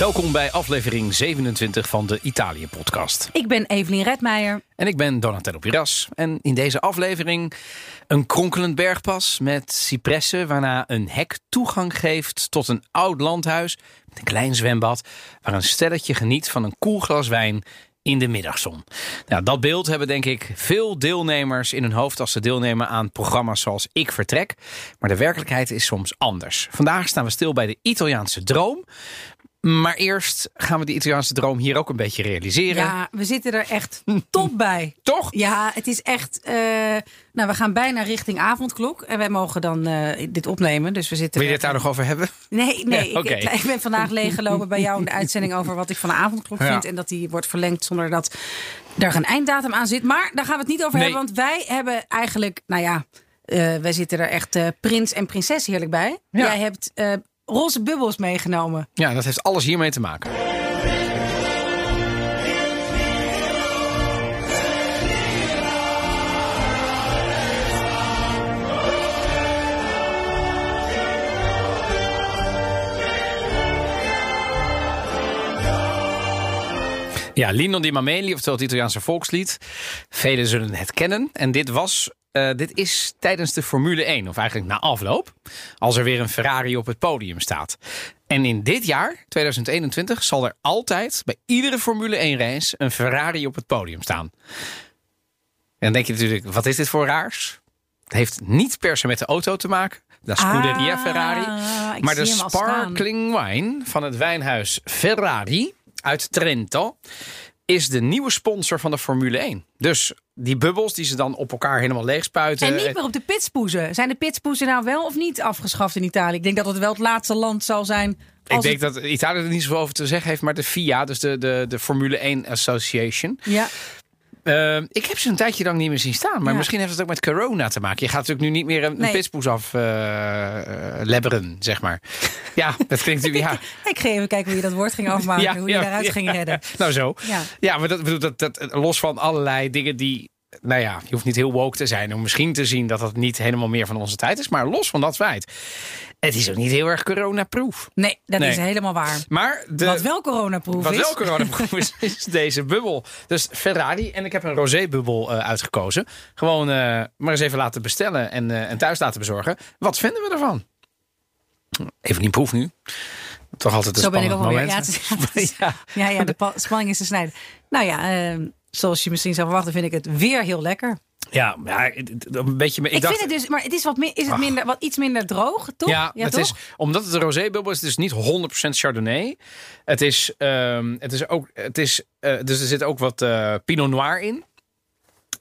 Welkom bij aflevering 27 van de Italië-podcast. Ik ben Evelien Redmeijer. En ik ben Donatello Piras. En in deze aflevering een kronkelend bergpas met cipressen... waarna een hek toegang geeft tot een oud landhuis... met een klein zwembad... waar een stelletje geniet van een koel glas wijn in de middagzon. Nou, dat beeld hebben denk ik veel deelnemers in hun hoofd... als ze deelnemen aan programma's zoals Ik Vertrek. Maar de werkelijkheid is soms anders. Vandaag staan we stil bij de Italiaanse droom... Maar eerst gaan we die Italiaanse droom hier ook een beetje realiseren. Ja, we zitten er echt top bij. Toch? Ja, het is echt. Uh, nou, we gaan bijna richting avondklok. En wij mogen dan uh, dit opnemen. Dus we zitten. Wil je het daar nog over hebben? Nee, nee. Ja, okay. ik, ik, ben vandaag leeggelopen bij jou in de uitzending over wat ik van de avondklok ja. vind. En dat die wordt verlengd zonder dat er een einddatum aan zit. Maar daar gaan we het niet over nee. hebben. Want wij hebben eigenlijk. Nou ja. Uh, wij zitten er echt prins en prinses heerlijk bij. Ja. Jij hebt roze bubbels meegenomen. Ja, dat heeft alles hiermee te maken. Ja, Lino di Mameli, oftewel het Italiaanse volkslied. Velen zullen het kennen. En dit was uh, dit is tijdens de Formule 1, of eigenlijk na afloop, als er weer een Ferrari op het podium staat. En in dit jaar, 2021, zal er altijd bij iedere Formule 1 race een Ferrari op het podium staan. En dan denk je natuurlijk, wat is dit voor raars? Het heeft niet per se met de auto te maken. De Scuderia ah, Ferrari. Maar de sparkling wine van het wijnhuis Ferrari uit Trento is de nieuwe sponsor van de Formule 1. Dus die bubbels die ze dan op elkaar helemaal leeg spuiten. En niet meer op de pitspoezen. Zijn de pitspoezen nou wel of niet afgeschaft in Italië? Ik denk dat het wel het laatste land zal zijn. Ik denk het... dat Italië er niet zoveel over te zeggen heeft, maar de FIA, dus de, de, de Formule 1 Association. Ja. Uh, ik heb ze een tijdje lang niet meer zien staan. Maar ja. misschien heeft het ook met corona te maken. Je gaat natuurlijk nu niet meer een, nee. een pitspoes af uh, uh, lebberen, zeg maar. Ja, dat klinkt natuurlijk... Ja. ik ga even kijken hoe je dat woord ging afmaken. ja, hoe je daaruit ging redden. Nou zo. Ja, maar dat, bedoel, dat, dat, los van allerlei dingen die... Nou ja, je hoeft niet heel woke te zijn om misschien te zien dat dat niet helemaal meer van onze tijd is. Maar los van dat feit. Het is ook niet heel erg coronaproof. Nee, dat nee. is helemaal waar. Maar de, wat wel coronaproof wat is. wel coronaproof is, is deze bubbel. Dus Ferrari. En ik heb een rosé bubbel uh, uitgekozen. Gewoon uh, maar eens even laten bestellen en, uh, en thuis laten bezorgen. Wat vinden we ervan? Even niet proef nu. Toch altijd een Zo ben ik ook moment. Ja, is, ja. ja, ja, de spanning is te snijden. Nou ja, zoals je misschien zou verwachten, vind ik het weer heel lekker. Ja, ja, een beetje. Ik, ik dacht, vind het dus, maar het is wat is het minder, wat iets minder droog, toch? Ja, ja het toch? is omdat het een rosébubbel is, het is niet 100% Chardonnay. Het is, um, het is ook, het is, uh, dus er zit ook wat uh, Pinot Noir in.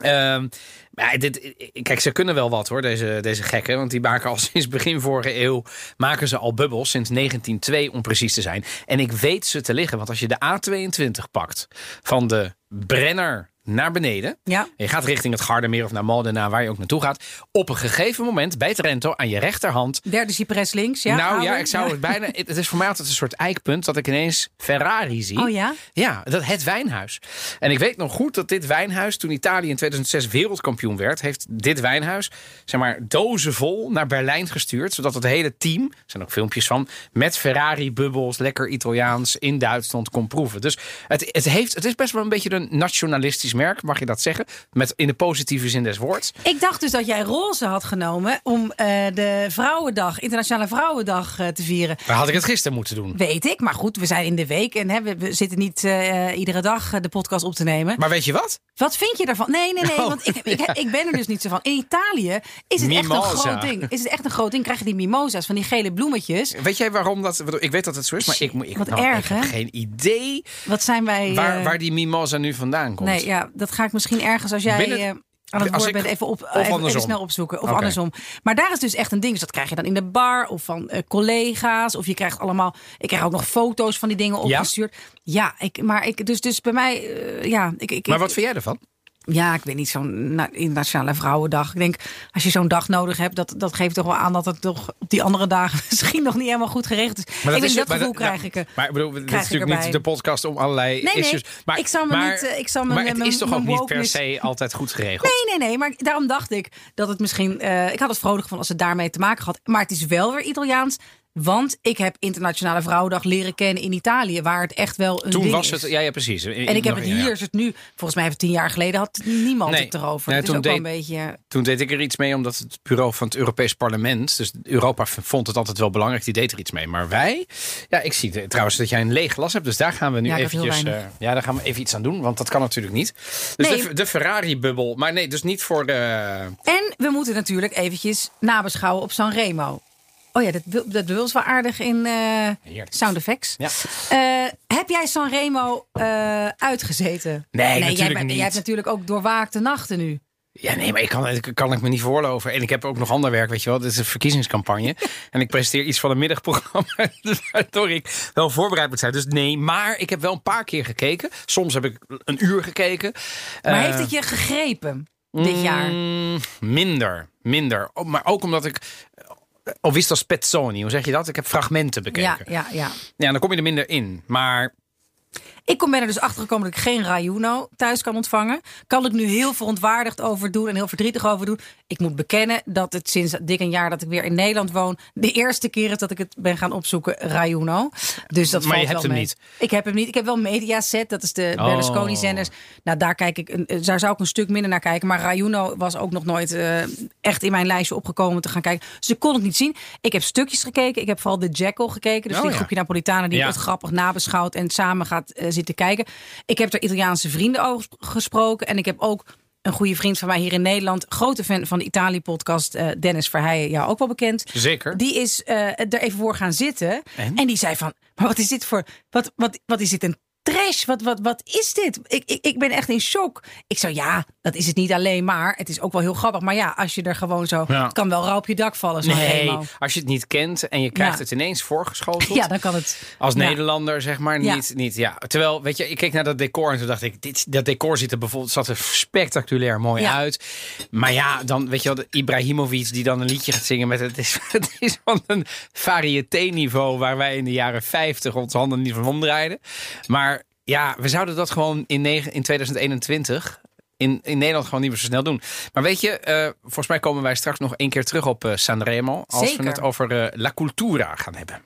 Um, maar dit, kijk, ze kunnen wel wat hoor, deze, deze gekken. Want die maken al sinds begin vorige eeuw maken ze al bubbels. Sinds 1902 om precies te zijn. En ik weet ze te liggen. Want als je de A22 pakt van de Brenner naar beneden. Ja. En je gaat richting het Gardermeer of naar Modena, waar je ook naartoe gaat. Op een gegeven moment bij Trento aan je rechterhand. Derde cypress links, ja. Nou ja, ik zou ja. het bijna. Het is voor mij altijd een soort eikpunt dat ik ineens Ferrari zie. Oh ja? Ja, dat, het wijnhuis. En ik weet nog goed dat dit wijnhuis, toen Italië in 2006 wereldkampioen werd, heeft dit wijnhuis, zeg maar, dozen vol naar Berlijn gestuurd. Zodat het hele team, er zijn ook filmpjes van, met Ferrari-bubbels, lekker Italiaans in Duitsland kon proeven. Dus het, het, heeft, het is best wel een beetje een nationalistisch merk, mag je dat zeggen? Met, in de positieve zin des woords. Ik dacht dus dat jij roze had genomen om uh, de Vrouwendag, Internationale Vrouwendag uh, te vieren. Maar had ik het gisteren moeten doen? Weet ik, maar goed, we zijn in de week en hè, we, we, zitten niet uh, iedere dag de podcast op te nemen. Maar weet je wat? Wat vind je daarvan? Nee, nee, nee, Oh, want ik, ik, ja. ik ben er dus niet zo van. In Italië is het echt een groot ding. Is het echt een groot ding? Krijg je die mimosa's van die gele bloemetjes? Weet jij waarom dat? Ik weet dat het zo is, maar ik, moet- ik, Wat nou, erg, ik heb hè? geen idee Wat zijn wij? waar, eh, waar die mimosa nu vandaan komt. Nee, ja, dat ga ik misschien ergens als jij. Binnen- eh, aan het woord bent, even, op, even, snel opzoeken. Of andersom. Maar daar is dus echt een ding. Dus dat krijg je dan in de bar of van uh, collega's. Of je krijgt allemaal. Ik krijg ook nog foto's van die dingen opgestuurd. Ja, ja ik, maar ik, dus, dus bij mij. Uh, ja, ik, ik, maar wat vind jij ervan? Ja, ik weet niet, zo'n Internationale Vrouwendag. Ik denk, als je zo'n dag nodig hebt, dat, dat geeft toch wel aan dat het toch op die andere dagen misschien nog niet helemaal goed geregeld is. Maar dat ik is, dat gevoel krijg ik. Maar ik bedoel, dit is natuurlijk niet de podcast om allerlei nee, issues. Maar, ik zal me maar, niet. Ik zal me, maar het is toch ook niet per se altijd goed geregeld? Nee, nee, nee. Maar daarom dacht ik dat het misschien. Uh, ik had het vrolijk van als het daarmee te maken had. Maar het is wel weer Italiaans. Want ik heb Internationale Vrouwendag leren kennen in Italië, waar het echt wel een Toen was het, ja, ja precies. en ik heb het hier, is het nu, volgens mij tien jaar geleden, had niemand het erover. Nee, toen, deed, een beetje... toen deed ik er iets mee, omdat het bureau van het Europees Parlement, dus Europa vond het altijd wel belangrijk, die deed er iets mee. Maar wij, ja, ik zie trouwens dat jij een leeg glas hebt, dus daar gaan we nu ja, eventjes, uh, ja, daar gaan we even iets aan doen, want dat kan natuurlijk niet. Dus nee. de, de Ferrari-bubbel, maar nee, dus niet voor de... En we moeten natuurlijk eventjes nabeschouwen op Sanremo. Oh ja, dat, dat was wel aardig in uh, sound effects. Ja. Uh, heb jij Sanremo uh, uitgezeten? Nee, nee natuurlijk jij, niet. Jij hebt natuurlijk ook doorwaakte nachten nu. Ja, nee, maar ik kan, kan ik me niet voorloven. En ik heb ook nog ander werk, weet je wel. Dit is een verkiezingscampagne. en ik presenteer iets van een middagprogramma. Dus waardoor ik wel voorbereid moet zijn. Dus nee, maar ik heb wel een paar keer gekeken. Soms heb ik een uur gekeken. Maar heeft het je gegrepen dit jaar? Mm, minder, minder. Maar ook omdat ik of is dat Spezzoni? Hoe zeg je dat? Ik heb fragmenten bekeken. Ja, ja, ja. Ja, dan kom je er minder in. Maar ik ben er dus achter gekomen dat ik geen Rayuno thuis kan ontvangen. Kan ik nu heel verontwaardigd over doen en heel verdrietig over doen. Ik moet bekennen dat het sinds dik een jaar dat ik weer in Nederland woon... de eerste keer is dat ik het ben gaan opzoeken, Rayuno. Dus dat maar valt je hebt wel hem mee. niet? Ik heb hem niet. Ik heb wel Mediaset, dat is de oh. Berlusconi-zenders. Nou, daar, kijk ik, daar zou ik een stuk minder naar kijken. Maar Rayuno was ook nog nooit uh, echt in mijn lijstje opgekomen te gaan kijken. Dus ik kon het niet zien. Ik heb stukjes gekeken. Ik heb vooral de Jackal gekeken. Dus oh, die ja. groepje Napolitanen die ja. het grappig nabeschouwt... en samen gaat uh, zitten kijken. Ik heb er Italiaanse vrienden over gesproken. En ik heb ook een goede vriend van mij hier in Nederland, grote fan van de Italië-podcast, uh, Dennis Verheijen, jou ook wel bekend. Zeker. Die is uh, er even voor gaan zitten. En? en? die zei van, maar wat is dit voor, wat, wat, wat is dit een trash. Wat, wat, wat is dit? Ik, ik, ik ben echt in shock. Ik zou ja, dat is het niet alleen maar. Het is ook wel heel grappig. Maar ja, als je er gewoon zo. Het kan wel rauw op je dak vallen. Zo nee, als je het niet kent en je krijgt het ineens voorgeschoteld. Ja, dan kan het. Als Nederlander, zeg maar, niet, niet. Ja. Terwijl, weet je, ik keek naar dat decor en toen dacht ik, dit, dat decor ziet er bijvoorbeeld zat er spectaculair mooi uit. Maar ja, dan weet je wel, Ibrahimovic die dan een liedje gaat zingen met het is, het is van een variété-niveau waar wij in de jaren 50 ons handen niet van omdraaiden. Maar ja, we zouden dat gewoon in, in 2021 in, in Nederland gewoon niet meer zo snel doen. Maar weet je, uh, volgens mij komen wij straks nog één keer terug op uh, Sanremo. Als Zeker. we het over uh, La Cultura gaan hebben.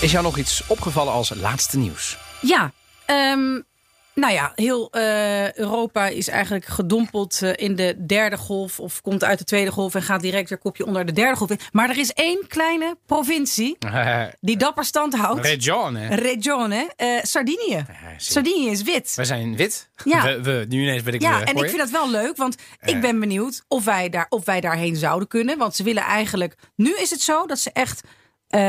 Is jou nog iets opgevallen als laatste nieuws? Ja, um, nou ja, heel uh, Europa is eigenlijk gedompeld uh, in de derde golf. Of komt uit de tweede golf en gaat direct weer kopje onder de derde golf in. Maar er is één kleine provincie die dapper stand houdt. Regione. Regione. Uh, Sardinië. Sardinië is wit. We zijn wit. Ja. We, we, nu ineens ben ik Ja, en ik vind dat wel leuk. Want ik ben benieuwd of wij, daar, of wij daarheen zouden kunnen. Want ze willen eigenlijk... Nu is het zo dat ze echt uh,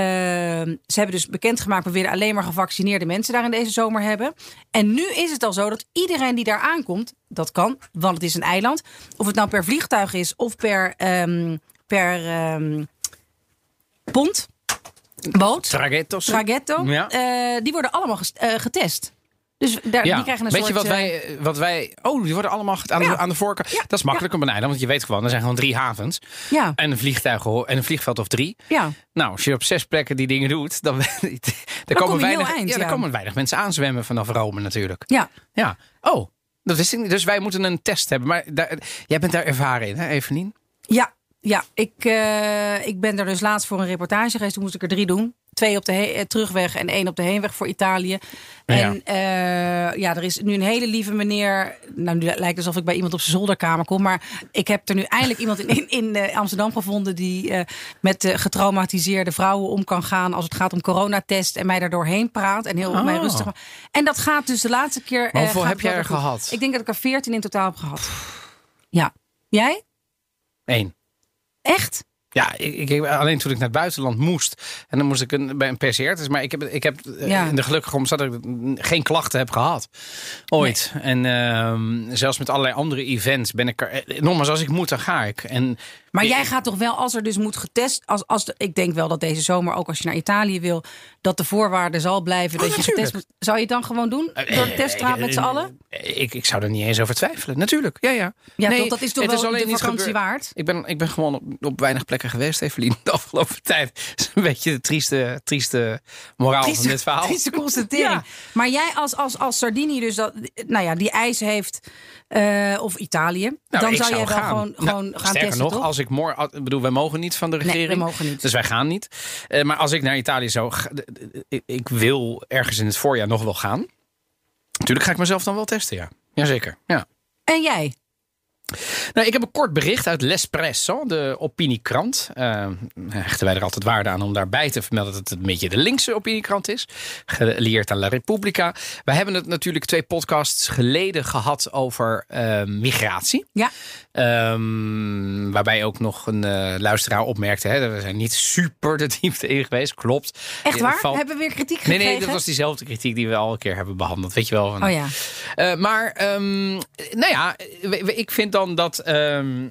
ze hebben dus bekendgemaakt, we willen alleen maar gevaccineerde mensen daar in deze zomer hebben. En nu is het al zo dat iedereen die daar aankomt, dat kan, want het is een eiland. Of het nou per vliegtuig is of per, um, per um, pont, boot. Traghettos. Traghetto. Ja. Uh, die worden allemaal uh, getest. Dus daar, ja. die krijgen een weet soort... je wat wij, eh, wat wij... Oh, die worden allemaal aan, ja. de, aan de voorkant. Ja. Dat is makkelijk op een eiland, want je weet gewoon... er zijn gewoon drie havens. Ja. En een vliegtuig en een vliegveld of drie. Ja. Nou, als je op zes plekken die dingen doet... dan, dan, dan komen, weinig, eind, ja, dan komen weinig mensen aanzwemmen vanaf Rome natuurlijk. Ja. Ja. Oh, dat wist ik niet. Dus wij moeten een test hebben. Maar daar, jij bent daar ervaren in, hè, Evenien? Ja, ja, ik, uh, ik ben er dus laatst voor een reportage geweest. Toen moest ik er drie doen. Twee op de he- terugweg en één op de heenweg voor Italië. En ja. Uh, ja, er is nu een hele lieve meneer. Nou, nu lijkt het alsof ik bij iemand op zijn zolderkamer kom. Maar ik heb er nu eindelijk iemand in, in, in uh, Amsterdam gevonden. die uh, met getraumatiseerde vrouwen om kan gaan. als het gaat om coronatest. en mij daar doorheen praat. En heel oh. mij rustig. En dat gaat dus de laatste keer. Hoeveel heb jij er gehad? Ik denk dat ik er veertien in totaal heb gehad. Ja. Jij? Eén. Echt? Ja, ik, ik, alleen toen ik naar het buitenland moest. En dan moest ik een, bij een PCR-test. Maar ik heb, ik heb eh, Ja. in de gelukkige omstandigheid dat ik geen klachten heb gehad. Ooit. En ehm, zelfs met allerlei andere events ben ik er... eh, Nogmaals, als ik moet, dan ga ik. En Maar jij gaat toch wel, als er dus moet getest... Als, als de, ik denk wel dat deze zomer, ook als je naar Italië wil... dat de voorwaarde zal blijven dat je getest Oh, natuurlijk. Zou je het dan gewoon doen? Door de teststraat met z'n allen? Eh, Ik, ik zou er niet eens over twijfelen. Natuurlijk, ja, ja. Ja, Nee, toch, dat is toch wel alleen de vakantie gebeurd. waard? Ik ben, ik ben gewoon op, op weinig plekken geweest, Evelien, de afgelopen tijd. Dat is een beetje de trieste, trieste moraal van dit verhaal. trieste constatering. Ja. Maar jij als, als, als Sardinië dus dat, nou ja, die eis heeft, eh, of Italië, Nou, dan ik zou jij wel gaan. gewoon, Nou, gewoon gaan sterker testen, nog, toch? als ik morgen, bedoel, wij mogen niet van de Nee, regering. mogen niet. Dus wij gaan niet. Eh, maar als ik naar Italië zou, ik wil ergens in het voorjaar nog wel gaan. Natuurlijk ga ik mezelf dan wel testen, ja. Jazeker, ja. En jij? Nou, ik heb een kort bericht uit L'Espresso, de opiniekrant. Eh hechten wij er altijd waarde aan om daarbij te vermelden dat het een beetje de linkse opiniekrant is. Gelieerd aan La Repubblica. Wij hebben het natuurlijk twee podcasts geleden gehad over eh, migratie. Ja. Ehm, waarbij ook nog een eh, luisteraar opmerkte. Hè, we zijn niet super de diepte in geweest, klopt. Echt waar? Hebben we weer kritiek Nee, gekregen? nee, dat was diezelfde kritiek die we al een keer hebben behandeld. Weet je wel? Van, Oh ja. maar, ehm, nou ja, we- we- ik vind dan dat ehm,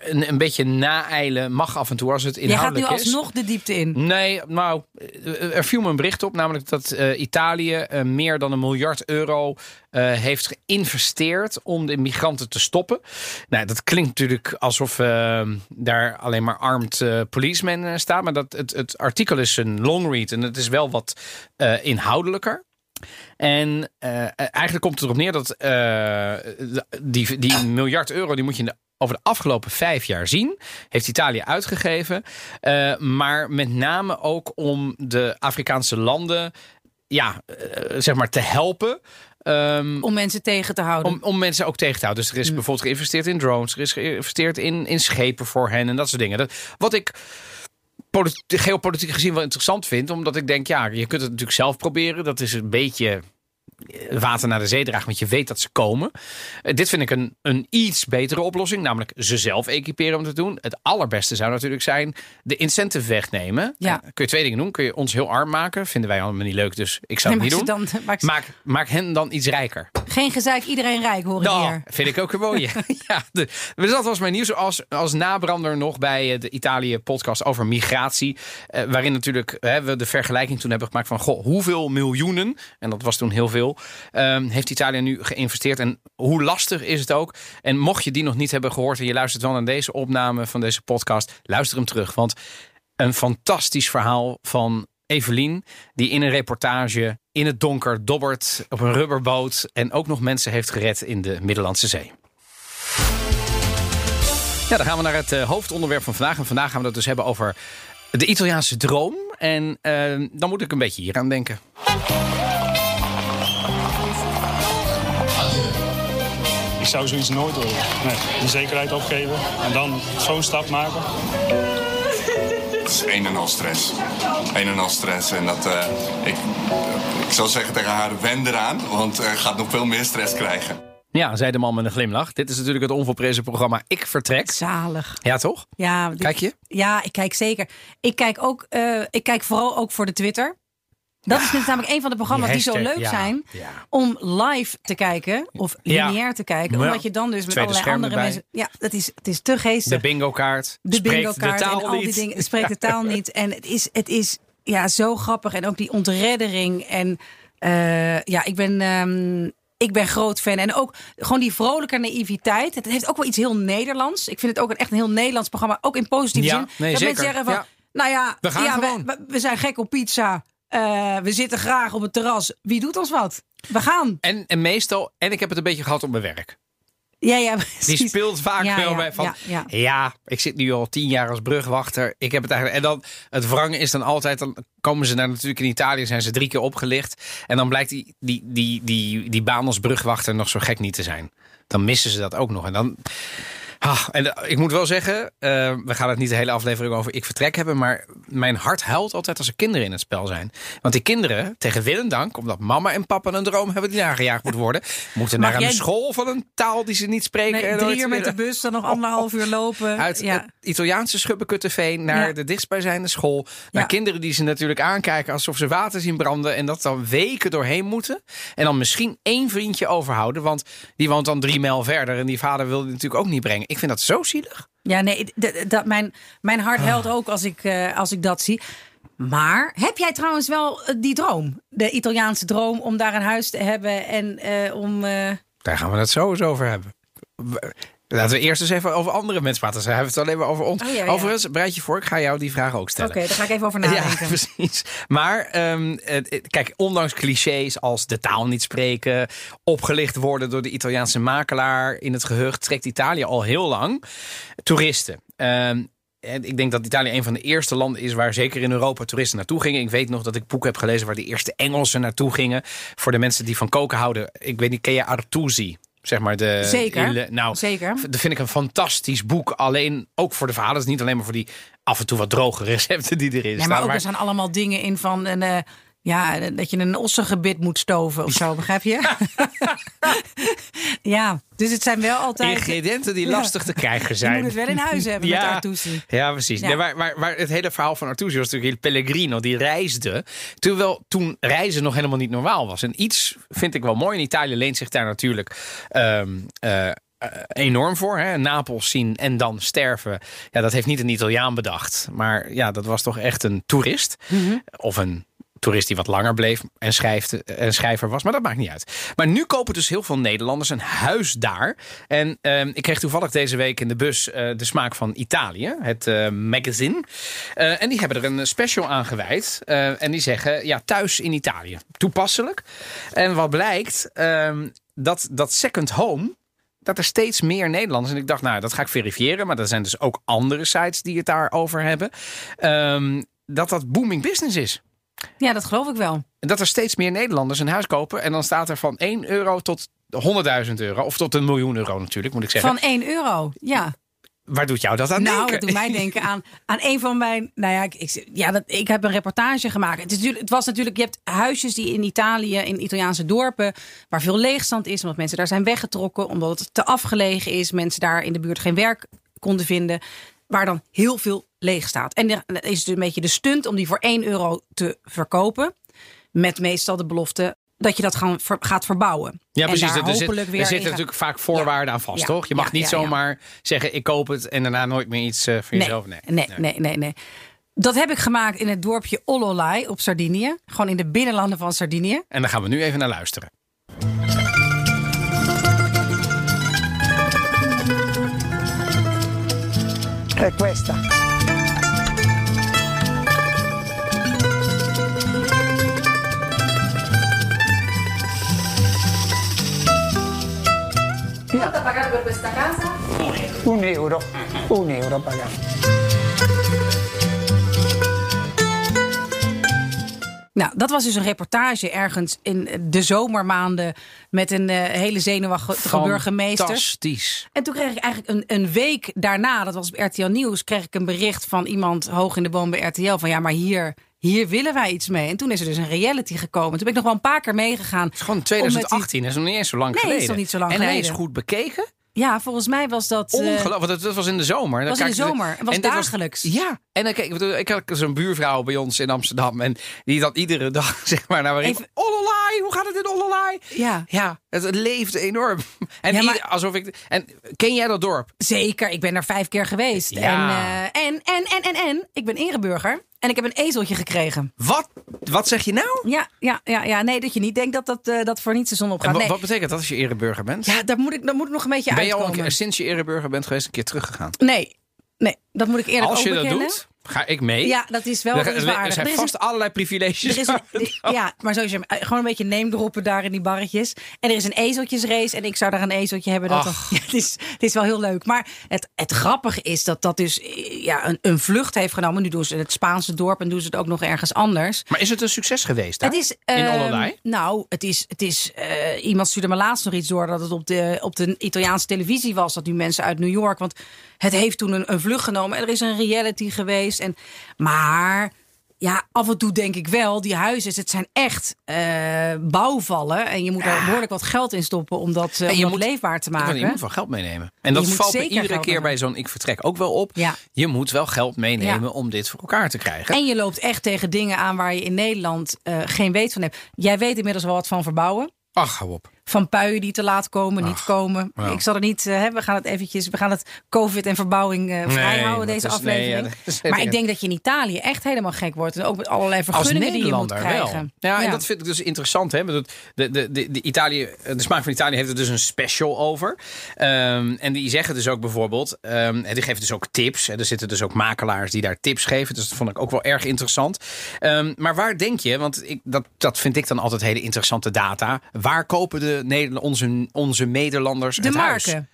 een, een beetje naeilen mag af en toe als het Jij gaat nu inhoudelijk is. alsnog de diepte in. Nee, nou, eh, er viel me een bericht op, namelijk dat eh, Italië eh, meer dan een miljard euro heeft geïnvesteerd om de migranten te stoppen. Nou, dat klinkt natuurlijk alsof eh, daar alleen maar armed eh, policemen staan, maar dat, het, het artikel is een long read en het is wel wat inhoudelijker. En eh, eigenlijk komt het erop neer dat eh, die, die miljard euro die moet je in de, over de afgelopen vijf jaar zien. Heeft Italië uitgegeven. Eh, maar met name ook om de Afrikaanse landen ja, eh, zeg maar te helpen. ehm, Om mensen tegen te houden. om, om mensen ook tegen te houden. Dus er is bijvoorbeeld geïnvesteerd in drones. Er is geïnvesteerd in, in schepen voor hen en dat soort dingen. Dat, wat ik geopolitiek gezien wel interessant vind. Omdat ik denk, ja, je kunt het natuurlijk zelf proberen. Dat is een beetje eh, water naar de zee dragen, want je weet dat ze komen. Eh, dit vind ik een, een iets betere oplossing. Namelijk ze zelf equiperen om te doen. Het allerbeste zou natuurlijk zijn de incentive wegnemen. Ja. Eh, kun je twee dingen doen. Kun je ons heel arm maken. Vinden wij allemaal niet leuk, dus ik zou Nee, het niet doen. dan- Maak, maak hen dan iets rijker. Geen gezeik, iedereen rijk, hoor ik Nou, hier. vind ik ook een mooie. ja, de, dus dat was mijn nieuws als, als nabrander nog bij eh, de Italië-podcast over migratie. Eh, waarin natuurlijk hè, we de vergelijking toen hebben gemaakt van... Goh, hoeveel miljoenen, en dat was toen heel veel... ehm, heeft Italië nu geïnvesteerd en hoe lastig is het ook? En mocht je die nog niet hebben gehoord en je luistert wel naar deze opname van deze podcast... luister hem terug, want een fantastisch verhaal van Evelien... die in een reportage in het donker dobbert op een rubberboot... en ook nog mensen heeft gered in de Middellandse Zee. Ja, dan gaan we naar het eh, hoofdonderwerp van vandaag. En vandaag gaan we het dus hebben over de Italiaanse droom. En eh, dan moet ik een beetje hier aan denken. Ik zou zoiets nooit doen. Nee, de zekerheid opgeven en dan zo'n stap maken. Het is een en al stress. Een en al stress. En dat, eh, ik, ik zou zeggen tegen haar, wend eraan. Want je gaat nog veel meer stress krijgen. Ja, zei de man met een glimlach. Dit is natuurlijk het onvolprezen programma Ik Vertrek. Zalig. Ja, toch? Ja, dit- Kijk je? Ja, ik kijk zeker. Ik kijk ook, eh, ik kijk vooral ook voor de Twitter. Dat is namelijk een van de programma's die, Die zo leuk ja, zijn ja. om live te kijken of Ja. lineair te kijken, Ja. omdat je dan dus met Tweede allerlei andere erbij. mensen. Ja, dat is het is te geestig. De bingo kaart. de bingo kaart de taal en al die niet. dingen. Het spreekt de taal niet. En het is, het is ja, zo grappig. En ook die ontreddering. En eh, ja, ik ben. ehm, ik ben groot fan. En ook gewoon die vrolijke naïviteit. Het heeft ook wel iets heel Nederlands. Ik vind het ook een echt een heel Nederlands programma. Ook in positieve Ja, zin. nee, dat zeker. mensen zeggen van... Ja. Nou ja, We gaan ja, we, we zijn gek op pizza. Eh, we zitten graag op het terras. Wie doet ons wat? We gaan. En, en meestal, en ik heb het een beetje gehad op mijn werk. Ja, ja, Die speelt vaak Ja, wel ja, bij van... ja, Ja, ik zit nu al tien jaar als brugwachter. Ik heb het eigenlijk... En dan, het wrangen is dan altijd... Dan komen ze naar natuurlijk in Italië, zijn ze drie keer opgelicht. En dan blijkt die, die, die, die, die baan als brugwachter nog zo gek niet te zijn. Dan missen ze dat ook nog. En dan... Ah, en eh, ik moet wel zeggen, eh, we gaan het niet de hele aflevering over ik vertrek hebben. Maar mijn hart huilt altijd als er kinderen in het spel zijn. Want die kinderen, tegen wil en dank, omdat mama en papa een droom hebben die nagejaagd moet worden, moeten Mag naar een school van een taal die ze niet spreken. Nee, en drie uur met de bus, dan nog anderhalf uur lopen. Uit ja. het Italiaanse Schubbekutteveen naar Ja. de dichtstbijzijnde school. Naar Ja. kinderen die ze natuurlijk aankijken alsof ze water zien branden. En dat dan weken doorheen moeten. En dan misschien één vriendje overhouden. Want die woont dan drie mijl verder. En die vader wil die natuurlijk ook niet brengen. Ik vind dat zo zielig. Ja, nee, dat, mijn, mijn hart Ah. huilt ook als ik, eh, als ik dat zie. Maar heb jij trouwens wel eh, die droom? De Italiaanse droom om daar een huis te hebben en eh, om... Daar gaan we het zo eens over hebben. Laten we eerst eens even over andere mensen praten. Ze hebben het alleen maar over ons. Oh, ja, ja. Overigens, bereid je voor. Ik ga jou die vraag ook stellen. Oké, daar ga ik even over Ja, nadenken. precies. Maar ehm, kijk, ondanks clichés als de taal niet spreken, opgelicht worden door de Italiaanse makelaar in het gehucht, trekt Italië al heel lang toeristen. Ehm, en ik denk dat Italië een van de eerste landen is waar zeker in Europa toeristen naartoe gingen. Ik weet nog dat ik boeken heb gelezen waar de eerste Engelsen naartoe gingen. Voor de mensen die van koken houden. Ik weet niet, ken je Artusi? Zeg maar de, Zeker, de- nou, zeker. dat vind ik een fantastisch boek. Alleen ook voor de verhalen. Dus niet alleen maar voor die af en toe wat droge recepten die erin Ja, staan. maar ook er zijn allemaal dingen in van een, eh, ja, dat je een ossengebit moet stoven of zo, begrijp je? ja, dus het zijn wel altijd. ingrediënten die Ja. lastig te krijgen Je zijn. moet het wel in huis hebben met Artusi. Ja, precies. Ja. Nee, maar, maar, maar het hele verhaal van Artusi was natuurlijk Pellegrino. Die reisde. Terwijl toen reizen nog helemaal niet normaal was. En iets vind ik wel mooi. In Italië leent zich daar natuurlijk ehm, eh, eh, enorm voor. Hè? Napels zien en dan sterven. Ja, dat heeft niet een Italiaan bedacht. Maar ja, dat was toch echt een toerist. Mhm. Of een toerist die wat langer bleef en, en schrijver was. Maar dat maakt niet uit. Maar nu kopen dus heel veel Nederlanders een huis daar. En ehm, ik kreeg toevallig deze week in de bus eh, de smaak van Italië. Het eh, magazine. Eh, en die hebben er een special aan gewijd. En die zeggen, ja, thuis in Italië. Toepasselijk. En wat blijkt, ehm, dat, dat second home dat er steeds meer Nederlanders. En ik dacht, nou, dat ga ik verifiëren. Maar er zijn dus ook andere sites die het daarover hebben. ehm, dat dat booming business is. Ja, dat geloof ik wel. En dat er steeds meer Nederlanders een huis kopen. En dan staat er van 1 euro tot 100.000 euro. Of tot een miljoen euro natuurlijk, moet ik zeggen. Van 1 euro. Ja. Waar doet jou dat aan nou, denken? dat doet mij denken aan, aan een van mijn. Nou ja, ik, ik, ja dat, ik heb een reportage gemaakt. Het, is, het was natuurlijk. Je hebt huisjes die in Italië, in Italiaanse dorpen. waar veel leegstand is. omdat mensen daar zijn weggetrokken. omdat het te afgelegen is. Mensen daar in de buurt geen werk konden vinden. Waar dan heel veel leeg staat. En dan is het een beetje de stunt om die voor 1 euro te verkopen. Met meestal de belofte dat je dat gaan, ver- gaat verbouwen. Ja, En precies. daar Er, zit- hopelijk er weer in zitten gaat- natuurlijk vaak voorwaarden aan vast, Ja. toch? Je mag Ja, niet ja, ja. zomaar zeggen, ik koop het en daarna nooit meer iets eh, voor Nee, jezelf. nee, nee, nee, nee. Dat heb ik gemaakt in het dorpje Ollolai op Sardinië. Gewoon in de binnenlanden van Sardinië. En daar gaan we nu even naar luisteren. È questa. Quanto ha pagato per questa casa? Un euro. Un euro. Nou, dat was dus een reportage ergens in de zomermaanden met een eh, hele zenuwachtige burgemeester. Fantastisch. En toen kreeg ik eigenlijk een, een week daarna, dat was op RTL Nieuws, kreeg ik een bericht van iemand hoog in de boom bij RTL van ja, maar hier, hier willen wij iets mee. En toen is er dus een reality gekomen. Toen ben ik nog wel een paar keer meegegaan. Het is gewoon om met die- 2018, dat is nog niet eens zo lang Nee, is geleden. nog niet zo lang en hij geleden. is goed bekeken. Ja, volgens mij was dat. eh, Ongelooflijk, want het was in de zomer. Was in de zomer. Het was en dagelijks. ja, en dan, kijk, ik, had zo'n buurvrouw bij ons in Amsterdam. En die dan iedere dag, zeg maar, naar ik... Even- Ollelai, hoe gaat het in Ollelai? Ja. Ja, het, het leeft enorm. En, Ja, maar- ieder- alsof ik, en ken jij dat dorp? Zeker, ik ben er vijf keer geweest. Ja. En, eh, en, en, en, en, en, ik ben ingeburger. En ik heb een ezeltje gekregen. Wat, wat zeg je nou? Ja, ja, ja, ja. Nee, dat je niet denkt dat dat, eh, dat voor niets de zon opgaat. Nee. wat betekent dat als je ereburger bent? Ja, daar moet, ik, daar moet ik nog een beetje ben je al uitkomen. een keer, sinds je ereburger bent geweest een keer teruggegaan? Nee, nee, dat moet ik eerlijk Als ook je dat doet, Ga ik mee? Ja, dat is wel er, er- zijn Er is vast allerlei privileges. Er is een, ja, maar sowieso eh, gewoon een beetje name droppen daar in die barretjes. En er is een ezeltjesrace en ik zou daar een ezeltje hebben. Dat Ach. dan, ja, het, is, het is wel heel leuk. Maar het, het grappige is dat dat dus eh, ja, een, een vlucht heeft genomen. Nu doen ze het Spaanse dorp en doen ze het ook nog ergens anders. Maar is het een succes geweest daar? Het is, in ehm, Ololai? Nou, het is, het is eh, iemand stuurde me laatst nog iets door dat het op de, op de Italiaanse televisie was. Dat nu mensen uit New York. Want het heeft toen een, een vlucht genomen. En er is een reality geweest. En, maar ja, af en toe denk ik wel, die huizen, het zijn echt eh, bouwvallen. En je moet er behoorlijk wat geld in stoppen om dat, eh, om je dat moet- leefbaar te maken. je moet wel geld meenemen. En dat valt iedere keer bij zo'n ik vertrek ook wel op. Ja. Je moet wel geld meenemen Ja. om dit voor elkaar te krijgen. En je loopt echt tegen dingen aan waar je in Nederland eh, geen weet van hebt. Jij weet inmiddels wel wat van verbouwen. Ach, hou op. van puien die te laat komen, niet komen. ja. Ik zal er niet, eh, hè, we gaan het eventjes, we gaan het COVID en verbouwing eh vrijhouden deze is- nee, aflevering. ja, maar ik denk dat je in Italië echt helemaal gek wordt en ook met allerlei vergunningen die je moet krijgen. Ja, en dat vind ik dus interessant. Hè? De, de, de, de, de Italië, de smaak van Italië heeft er dus een special over. Ehm, en die zeggen dus ook bijvoorbeeld, ehm, en die geven dus ook tips. En er zitten dus ook makelaars die daar tips geven. Dus dat vond ik ook wel erg interessant. Ehm, maar waar denk je, want ik, dat, dat vind ik dan altijd hele interessante data. Waar kopen de Nederland, onze, onze Nederlanders De het huis? marken.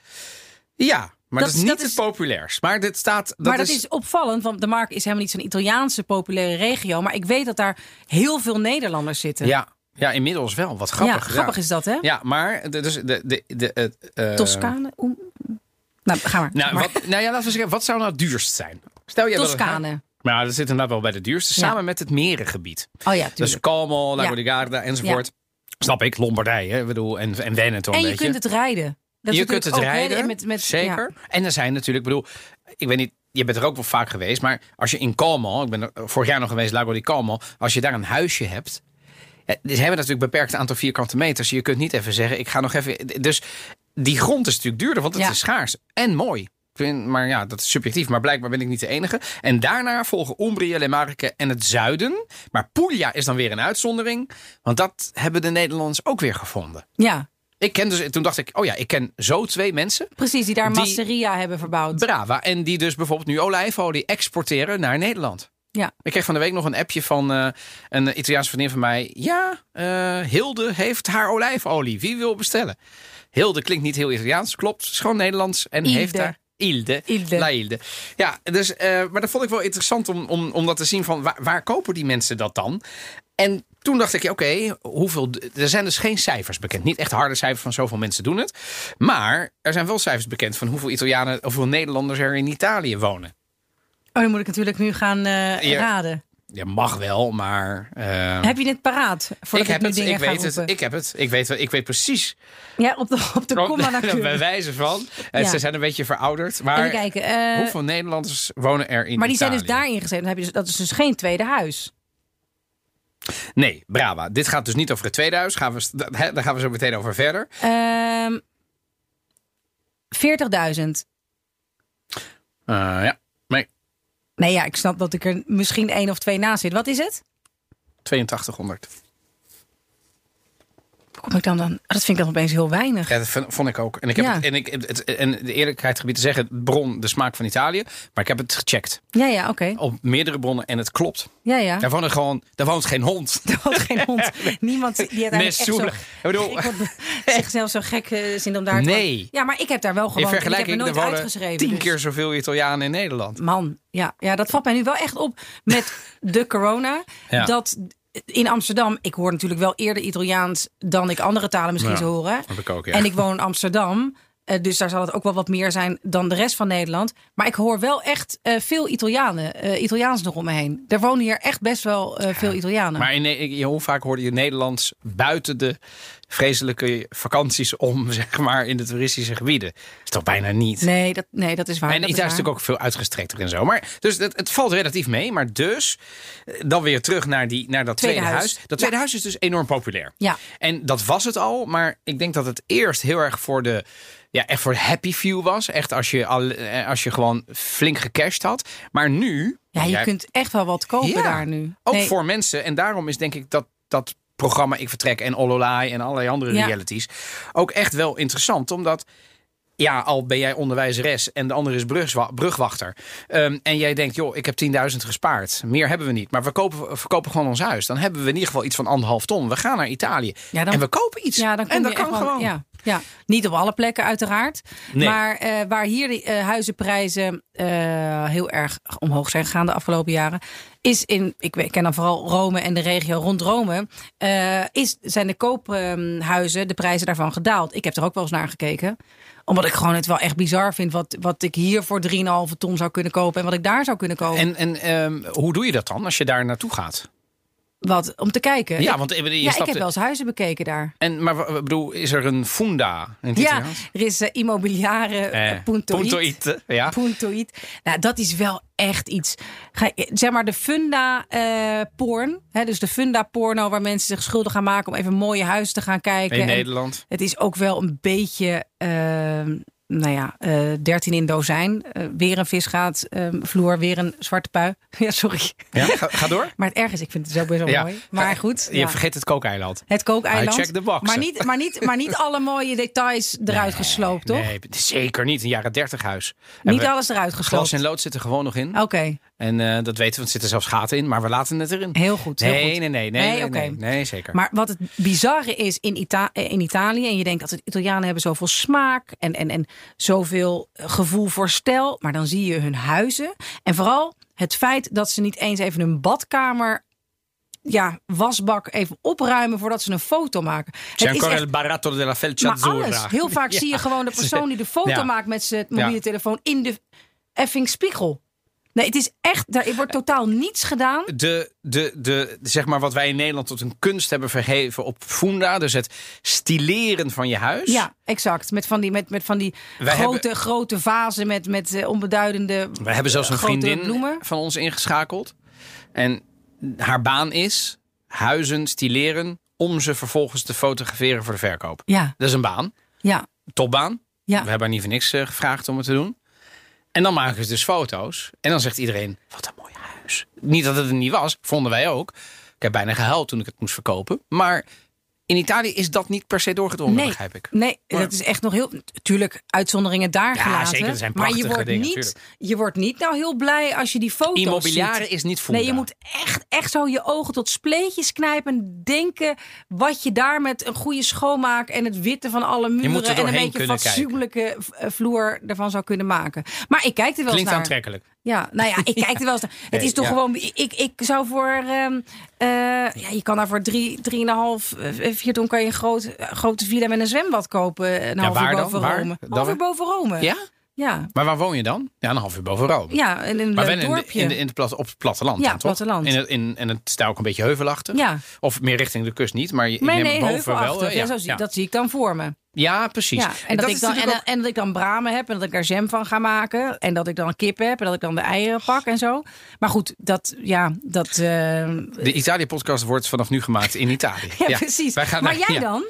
Ja, maar dat, Dat is niet dat het populairst. Maar dit staat. Dat maar dat is... opvallend, want de markt is helemaal niet zo'n Italiaanse populaire regio. Maar ik weet dat daar heel veel Nederlanders zitten. Ja, ja, inmiddels wel. Wat grappig. Ja, grappig is dat, hè? Ja, maar de- dus de, de, de, eh, Toscane? Nou, ga maar. Nou, Maar- wat, nou ja, laten we zeggen, wat zou nou het duurst zijn? Stel je Toscane. Maar dat zit inderdaad wel bij de duurste. Ja. Samen met het merengebied. Oh ja, Dus tuurlijk. Como, Lago Ja. di Garda enzovoort. Snap ik, Lombardije. bedoel, en, en Veneto en je beetje. kunt het rijden. Dat je kunt het rijden, met, met, zeker. ja. En er zijn natuurlijk, ik bedoel, ik weet niet, je bent er ook wel vaak geweest, maar als je in Como, ik ben er vorig jaar nog geweest, Lago di Como, als je daar een huisje hebt, ja, ze hebben natuurlijk een beperkt aantal vierkante meters. Je kunt niet even zeggen, ik ga nog even. Dus die grond is natuurlijk duurder, want het Ja. is schaars en mooi. Vind- Maar ja, dat is subjectief, maar blijkbaar ben ik niet de enige. En daarna volgen Umbria, Le Marche en het zuiden. Maar Puglia is dan weer een uitzondering. Want dat hebben de Nederlanders ook weer gevonden. ja, Ik ken dus, toen dacht ik, oh ja, ik ken zo twee mensen. precies. Die daar Die- masseria hebben verbouwd. Brava. En die dus bijvoorbeeld nu olijfolie exporteren naar Nederland. Ja. Ik kreeg van de week nog een appje van eh, een Italiaanse vriendin van mij. Ja, eh, Hilde heeft haar olijfolie. Wie wil bestellen? Hilde klinkt niet heel Italiaans, klopt. Is gewoon Nederlands. En heeft daar... Ilde. Ilde. La Ilde. Ja, dus, eh, maar dat vond ik wel interessant om, om, om dat te zien van waar, waar kopen die mensen dat dan? En toen dacht ik, oké, hoeveel. er zijn dus geen cijfers bekend. Niet echt harde cijfers van zoveel mensen doen het. Maar er zijn wel cijfers bekend van hoeveel Italianen of hoeveel Nederlanders er in Italië wonen. Oh, dan moet ik natuurlijk nu gaan eh, Ja. raden. Ja, mag wel, maar. eh, Heb je dit paraat? Voordat ik heb het, ik weet het, roepen? ik heb het. Ik weet, ik weet precies. Ja, op de, op de komma bij wijze van. En Ja. Ze zijn een beetje verouderd. Maar kijken. eh, hoeveel Nederlanders wonen er in maar die Italië? zijn dus daarin gezeten. Dan heb je dus, dat is dus geen tweede huis. Nee, Brava. Dit gaat dus niet over het tweede huis. Gaan we, daar gaan we zo meteen over verder. Ehm 40.000. Eh, ja, nee, ja, ik snap dat ik er misschien één of twee naast zit. Wat is het? 8200. Kom ik dan dan? Oh, dat vind ik dan opeens heel weinig. Ja, dat vond ik ook. En ik heb Ja. het, en ik, het, en de eerlijkheid gebied te zeggen, het bron, de smaak van Italië. Maar ik heb het gecheckt Ja, ja, oké. op meerdere bronnen en het klopt. Ja, ja. Daar woont gewoon, daar woont geen hond. Er woont geen hond. Niemand die uiteindelijk echt zo. Ik bedoel, ik zichzelf zo gek eh, zin om daar te Nee. Ja, maar ik heb daar wel in gewoond. en ik heb vergelijking, nooit uitgeschreven. tien dus. keer zoveel Italianen in Nederland. Man, ja, ja, dat valt mij nu wel echt op met de corona. Ja. Dat in Amsterdam, ik hoor natuurlijk wel eerder Italiaans dan ik andere talen misschien Ja, zou horen. heb ik ook, ja. En ik woon in Amsterdam. Eh, dus daar zal het ook wel wat meer zijn dan de rest van Nederland. Maar ik hoor wel echt eh, veel Italianen, eh, Italiaans nog om me heen. Er wonen hier echt best wel veel Italianen. Maar in, hoe vaak hoorde je Nederlands buiten de vreselijke vakanties om, zeg maar, in de toeristische gebieden? is toch bijna niet. nee, dat, nee, dat is waar. En dat Italië is natuurlijk ook veel uitgestrekter en zo. Maar dus het, het valt relatief mee. Maar dus, dan weer terug naar, die, naar dat tweede, Tweede huis. huis. Dat tweede huis is dus enorm populair. Ja. En dat was het al. Maar ik denk dat het eerst heel erg voor de, ja, echt voor happy few was. Echt als je, al, eh, als je gewoon flink gecashed had. Maar nu... Ja, je jij- kunt echt wel wat kopen Ja, daar nu. Ook Nee, voor mensen. En daarom is denk ik dat dat programma Ik Vertrek en Ololai en allerlei andere Ja. realities ook echt wel interessant. Omdat ja, al ben jij onderwijzeres en de andere is brugwachter. Ehm, en jij denkt, joh, ik heb 10.000 gespaard. Meer hebben we niet. Maar we kopen, verkopen gewoon ons huis. Dan hebben we in ieder geval iets van anderhalf ton. We gaan naar Italië. Ja, dan- en we kopen iets. Ja, dan kom en dat kan wel- gewoon. Ja, ja, niet op alle plekken uiteraard. Nee. Maar eh, waar hier de eh, huizenprijzen eh, heel erg omhoog zijn gegaan de afgelopen jaren, is in, ik ken dan vooral Rome en de regio rond Rome, is, zijn de koophuizen, de prijzen daarvan gedaald. Ik heb er ook wel eens naar gekeken omdat ik gewoon het wel echt bizar vind wat, wat ik hier voor 3,5 ton zou kunnen kopen en wat ik daar zou kunnen kopen. En, en ehm, hoe doe je dat dan als je daar naartoe gaat? Wat, om te kijken. Ja, Ik- want je ja, ik heb wel eens huizen bekeken daar. En, maar bedoel, is er een funda in het Ja, Italiaans? er is eh, immobiliare Eh, eh, ja. Nou, dat is wel echt iets. Ga, zeg maar de funda eh, porn. Hè, dus de funda porno waar mensen zich schuldig gaan maken om even mooie huizen te gaan kijken. In En Nederland. Het is ook wel een beetje. eh, nou ja, eh 13 in dozijn. Eh, weer een visgaat, eh, vloer, weer een zwarte pui. Ja, sorry. Ja, ga, ga door. Maar het erg is, ik vind het zo best wel Ja. mooi. Maar goed. Je ja. vergeet het kookeiland. Het kookeiland. Check the box. Maar niet, maar, niet, maar niet alle mooie details eruit gesloopt, toch? Nee, zeker niet. Een jaren 30 huis. Niet we- alles eruit Glas gesloopt. en lood zit er gewoon nog in. Oké, En eh, dat weten we, er zitten zelfs gaten in, maar we laten het erin. heel goed. Heel nee, goed. nee, nee, nee, Nee, nee, oké. nee, nee, zeker. Maar wat het bizarre is in, Ita eh, in Italië, en je denkt dat de Italianen hebben zoveel smaak en, en, en zoveel gevoel voor stijl, maar dan zie je hun huizen. En vooral het feit dat ze niet eens even een badkamer, ja, wasbak even opruimen voordat ze een foto maken. Het is ancora echt- il baratto della felce maar alles. Heel vaak zie je gewoon de persoon die de foto Ja. maakt met zijn mobiele Ja. telefoon in de effing spiegel. Nee, het is echt, er wordt totaal niets gedaan. de, de, de, zeg maar wat wij in Nederland tot een kunst hebben verheven op funda. Dus het stileren van je huis. Ja, exact. Met van die, met, met van die Wij grote, grote vazen met, met eh, onbeduidende We hebben zelfs een grote vriendin bloemen. van ons ingeschakeld. En haar baan is huizen stileren om ze vervolgens te fotograferen voor de verkoop. Ja, Dat is een baan. ja, Topbaan. ja. We hebben haar niet voor niks eh, gevraagd om het te doen. En dan maken ze dus foto's. En dan zegt iedereen, wat een mooi huis. Niet dat het er niet was, vonden wij ook. Ik heb bijna gehuild toen ik het moest verkopen. Maar in Italië is dat niet per se doorgedrongen, Nee, begrijp ik. nee Maar- dat is echt nog heel... Tuurlijk, uitzonderingen daar Ja, gelaten. zeker, er zijn maar je wordt, dingen, niet, je wordt niet nou heel blij als je die foto's Immobiliare ziet. is niet funda. Nee, je moet echt, echt zo je ogen tot spleetjes knijpen. En denken wat je daar met een goede schoonmaak en het witte van alle muren. en een beetje fatsoenlijke eh, vloer ervan zou kunnen maken. Maar ik kijk er wel eens Klinkt naar. aantrekkelijk. Ja, nou ja, ik kijk er wel eens naar. Het is toch ja. gewoon. Ik, ik zou voor. ehm, eh, ja, je kan daar voor drie, drieënhalf, eh, vier ton kan je een groot, grote villa met een zwembad kopen. Een half waar uur dan? boven Waar? Rome. Dan Half uur waar? boven Rome. Ja? Ja, Maar waar woon je dan? Ja, een half uur boven Rome. ja in een maar wel in, de, dorpje. in, de, in op het platteland Ja, dan, toch? platteland. In het, in, en het is daar ook een beetje heuvelachtig. Ja. Of meer richting de kust niet, maar je, Nee, neem nee, boven wel. eh, ja, zo zie, Dat zie ik dan voor me. Ja, precies. Ja, en, dat, ik dan, en, dat ik dan bramen heb en dat ik daar jam van ga maken. En dat ik dan kip heb en dat ik dan de eieren pak en zo. Maar goed, dat, ja, dat... eh, De Italië-podcast wordt vanaf nu gemaakt in Italië. ja, precies. wij gaan maar naar- jij ja. dan?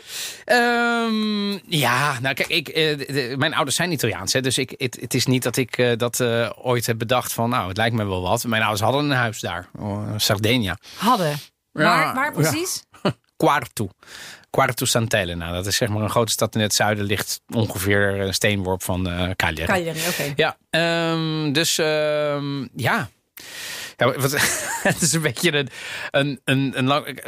Ehm, ja, nou kijk, ik, eh, de- mijn ouders zijn Italiaans. Hè, dus ik, het, het is niet dat ik eh, dat ooit heb bedacht van... nou, het lijkt me wel wat. Mijn ouders hadden een huis daar. Oh, Sardegna. Hadden. Ja, waar, waar ja. precies? Quartu. Quartu Sant'Elena. Dat is zeg maar een grote stad in het zuiden. Ligt ongeveer een steenworp van Cagliari. Cagliari, oké. Ja, ehm, dus ehm, ja. Ja, wat, het is een beetje een, een, een, een lang.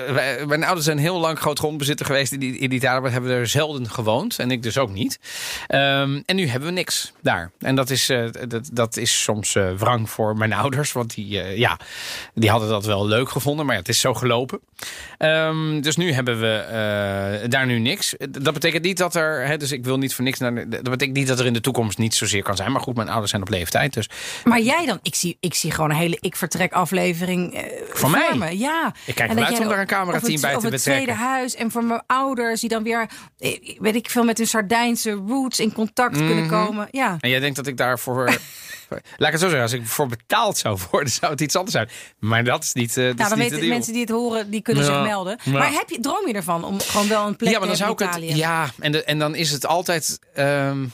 Mijn ouders zijn heel lang groot grondbezitter geweest in, die- in Italië, maar hebben er zelden gewoond. En ik dus ook niet. Ehm, en nu hebben we niks daar. En dat is, eh, dat, dat is soms eh wrang voor mijn ouders. Want die, eh, ja, die hadden dat wel leuk gevonden, maar het is zo gelopen. Ehm, dus nu hebben we daar nu niks. Dat betekent niet dat er. Hè, dus ik wil niet voor niks. Dat betekent niet dat er in de toekomst niet zozeer kan zijn. Maar goed, mijn ouders zijn op leeftijd. Dus Maar jij dan? Ik zie, ik zie gewoon een hele ik vertrek aflevering eh, Van mij? me. Ja. Ik kijk wel uit om daar een camerateam het- bij te of het betrekken. tweede huis. En voor mijn ouders die dan weer, eh, weet ik veel, met hun Sardijnse roots in contact kunnen Mhm. komen. Ja. En jij denkt dat ik daarvoor. Laat ik het zo zeggen, als ik voor betaald zou worden, zou het iets anders zijn. Maar dat is niet. eh dat Nou, is dan weten de mensen die het horen, die kunnen Ja. zich melden. Ja. Maar heb je, droom je ervan om gewoon wel een plek ja, maar dan te zou ik in het. Italië? Ja, en, de, en dan is het altijd. ehm,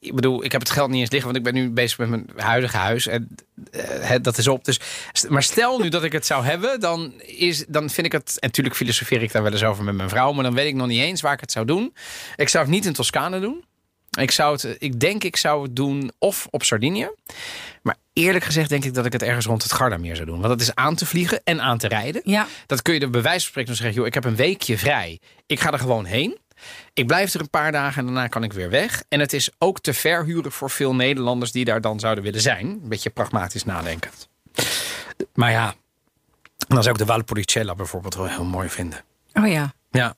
ik bedoel, ik heb het geld niet eens liggen, want ik ben nu bezig met mijn huidige huis. En eh, dat is op. Dus, maar stel nu dat ik het zou hebben, dan, is, dan vind ik het. En natuurlijk filosofeer ik daar wel eens over met mijn vrouw, maar dan weet ik nog niet eens waar ik het zou doen. Ik zou het niet in Toscane doen. Ik, zou het, ik denk ik zou het doen of op Sardinië. Maar eerlijk gezegd denk ik dat ik het ergens rond het Gardameer zou doen. Want dat is aan te vliegen en aan te rijden. Ja. Dat kun je er bij wijze van spreken nog zeggen... joh, ik heb een weekje vrij. Ik ga er gewoon heen. Ik blijf er een paar dagen en daarna kan ik weer weg. En het is ook te verhuren voor veel Nederlanders... die daar dan zouden willen zijn. Een beetje pragmatisch nadenkend. Maar ja, dan zou ik de Valpolicella bijvoorbeeld wel heel mooi vinden. Oh ja. Ja.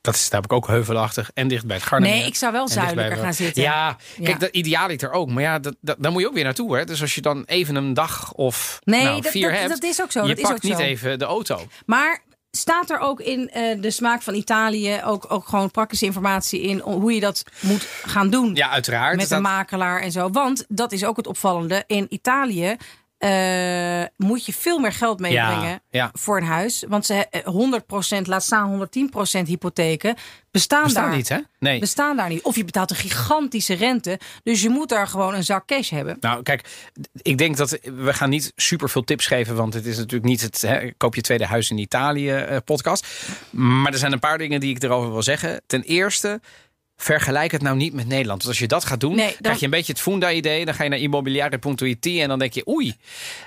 Dat is, daar heb ik ook heuvelachtig en dicht bij het Gardameer. Nee, ik zou wel zuidelijker gaan zitten. Ja, kijk, dat idealiter ook. Maar ja, dat, dat, daar moet je ook weer naartoe. Hè? Dus als je dan even een dag of Nee, nou, dat- vier dat- hebt... dat is ook zo, Je dat is pakt ook niet zo. even de auto. Maar staat er ook in eh, de smaak van Italië ook, ook gewoon praktische informatie in hoe je dat moet gaan doen? Ja, uiteraard. met Dat- een makelaar en zo. Want dat is ook het opvallende. In Italië eh, moet je veel meer geld meebrengen Ja, ja. voor een huis. Want ze eh, 100% laat staan 110% hypotheken bestaan, Bestaan daar niet, hè? Nee. Bestaan daar niet. Of je betaalt een gigantische rente. Dus je moet daar gewoon een zak cash hebben. Nou, kijk, ik denk dat we gaan niet super veel tips geven, want het is natuurlijk niet het hè, koop je tweede huis in Italië eh, podcast. Maar er zijn een paar dingen die ik erover wil zeggen. Ten eerste. Vergelijk het nou niet met Nederland. Want als je dat gaat doen, Nee, dan- krijg je een beetje het Funda-idee. Dan ga je naar immobiliare.it en dan denk je oei.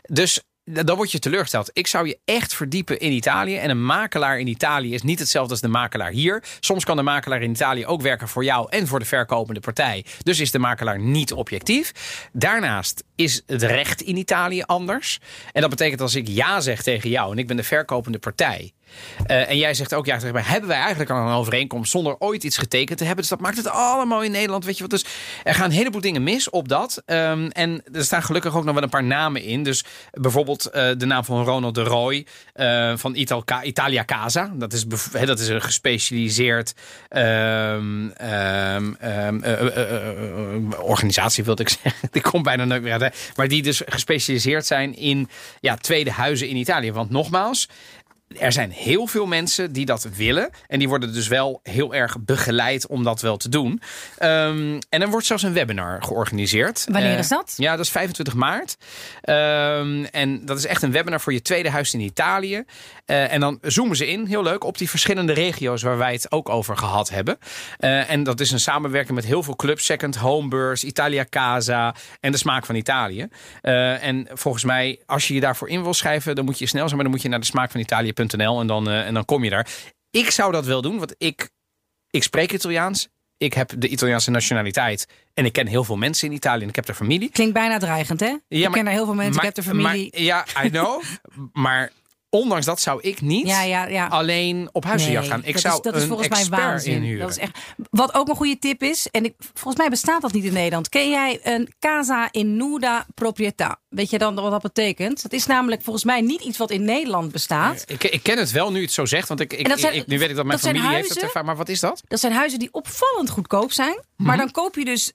Dus dan word je teleurgesteld. Ik zou je echt verdiepen in Italië. En een makelaar in Italië is niet hetzelfde als de makelaar hier. Soms kan de makelaar in Italië ook werken voor jou en voor de verkopende partij. Dus is de makelaar niet objectief. Daarnaast is het recht in Italië anders. En dat betekent als ik ja zeg tegen jou en ik ben de verkopende partij. Eh, en jij zegt ook ja hebben wij eigenlijk al een overeenkomst zonder ooit iets getekend te hebben? Dus dat maakt het allemaal in Nederland, weet je wat? Dus er gaan een heleboel dingen mis op dat. Ehm, en er staan gelukkig ook nog wel een paar namen in. Dus bijvoorbeeld eh, de naam van Ronald de Roy eh, van Italia Casa. Dat is, dat is een gespecialiseerd ehm, ehm, ehm, eh, eh, eh, eh, organisatie, wilde ik zeggen. Die komt bijna nooit meer uit. hè. Maar die dus gespecialiseerd zijn in ja, tweede huizen in Italië. Want nogmaals, er zijn heel veel mensen die dat willen. En die worden dus wel heel erg begeleid om dat wel te doen. Ehm, en er wordt zelfs een webinar georganiseerd. Wanneer Eh, is dat? Ja, dat is 25 maart. Ehm, en dat is echt een webinar voor je tweede huis in Italië. Eh, en dan zoomen ze in, heel leuk, op die verschillende regio's waar wij het ook over gehad hebben. Eh, en dat is een samenwerking met heel veel clubs. Second Homebeurs, Italia Casa en de smaak van Italië. En volgens mij, als je je daarvoor in wil schrijven, dan moet je snel zijn. Maar dan moet je naar de en dan, eh, en dan kom je daar. Ik zou dat wel doen, want ik, ik spreek Italiaans. Ik heb de Italiaanse nationaliteit. En ik ken heel veel mensen in Italië en ik heb er familie. Klinkt bijna dreigend, hè? ik ken er heel veel mensen, maar- ik heb de familie. maar- ja, I know. maar ondanks dat zou ik niet Ja, ja, ja. alleen op huisjacht gaan. Ik dat zou is, dat is een volgens mij expert waanzin. inhuren. Dat is echt, wat ook een goede tip is, en ik, volgens mij bestaat dat niet in Nederland. Ken jij een casa in nuda proprietà? Weet je dan wat dat betekent? Dat is namelijk volgens mij niet iets wat in Nederland bestaat. Ik, ik ken het wel nu het zo zegt, want ik, ik, zijn- ik- nu weet ik dat mijn dat familie heeft dat huizen- ervaren. Maar wat is dat? Dat zijn huizen die opvallend goedkoop zijn. Mhm. Maar dan koop je dus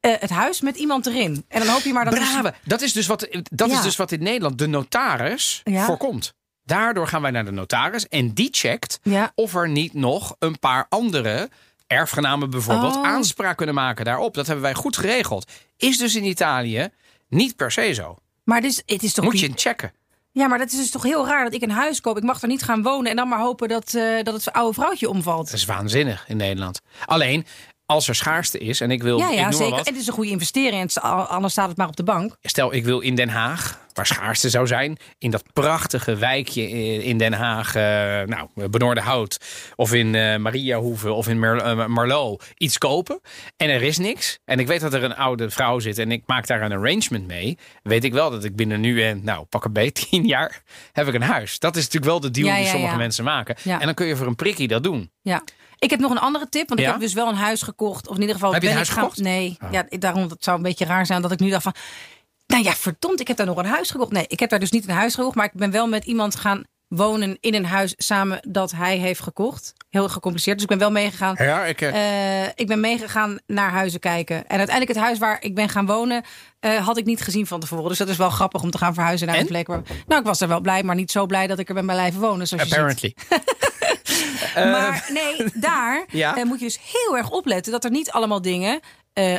eh, het huis met iemand erin. En dan hoop je maar dat... Brave. Dat is dus wat, dat is dus wat in Nederland de notaris Ja. voorkomt. Daardoor gaan wij naar de notaris en die checkt Ja. of er niet nog een paar andere erfgenamen bijvoorbeeld Oh. aanspraak kunnen maken daarop. Dat hebben wij goed geregeld. Is dus in Italië niet per se zo. Maar dus, het is toch Moet niet- je checken. Ja, maar dat is dus toch heel raar dat ik een huis koop. Ik mag er niet gaan wonen en dan maar hopen dat, eh, dat het oude vrouwtje omvalt. Dat is waanzinnig in Nederland. Alleen, als er schaarste is en ik wil, Ja, ja zeker. wat, Het is een goede investering. En anders staat het maar op de bank. Stel, ik wil in Den Haag, waar schaarste zou zijn, in dat prachtige wijkje in Den Haag, eh, nou, Benoordenhout, of in Mariahoeve of in Mer eh, Marlo, iets kopen. En er is niks. En ik weet dat er een oude vrouw zit en ik maak daar een arrangement mee. Weet ik wel dat ik binnen nu en, nou, pak een beetje tien jaar, heb ik een huis. Dat is natuurlijk wel de deal Ja, die ja, sommige mensen maken. En dan kun je voor een prikkie dat doen. Ja. Ik heb nog een andere tip, want Ja? ik heb dus wel een huis gekocht. Of in ieder geval Heb je ben een ik huis gaan- gekocht? Oh. Nee, ja, daarom het zou een beetje raar zijn dat ik nu dacht van. Nou ja, verdomd, ik heb daar nog een huis gekocht. Nee, ik heb daar dus niet een huis gekocht, maar ik ben wel met iemand gaan wonen in een huis samen dat hij heeft gekocht. Heel gecompliceerd. Dus ik ben wel meegegaan. Ja, ik, Eh, ik ben meegegaan naar huizen kijken. En uiteindelijk het huis waar ik ben gaan wonen, eh, had ik niet gezien van tevoren. Dus dat is wel grappig om te gaan verhuizen naar En? een plek waar. Nou, ik was er wel blij, maar niet zo blij dat ik er ben blijven wonen. Zoals je ziet. apparently. Maar nee, daar Ja. eh, moet je dus heel erg opletten dat er niet allemaal dingen eh,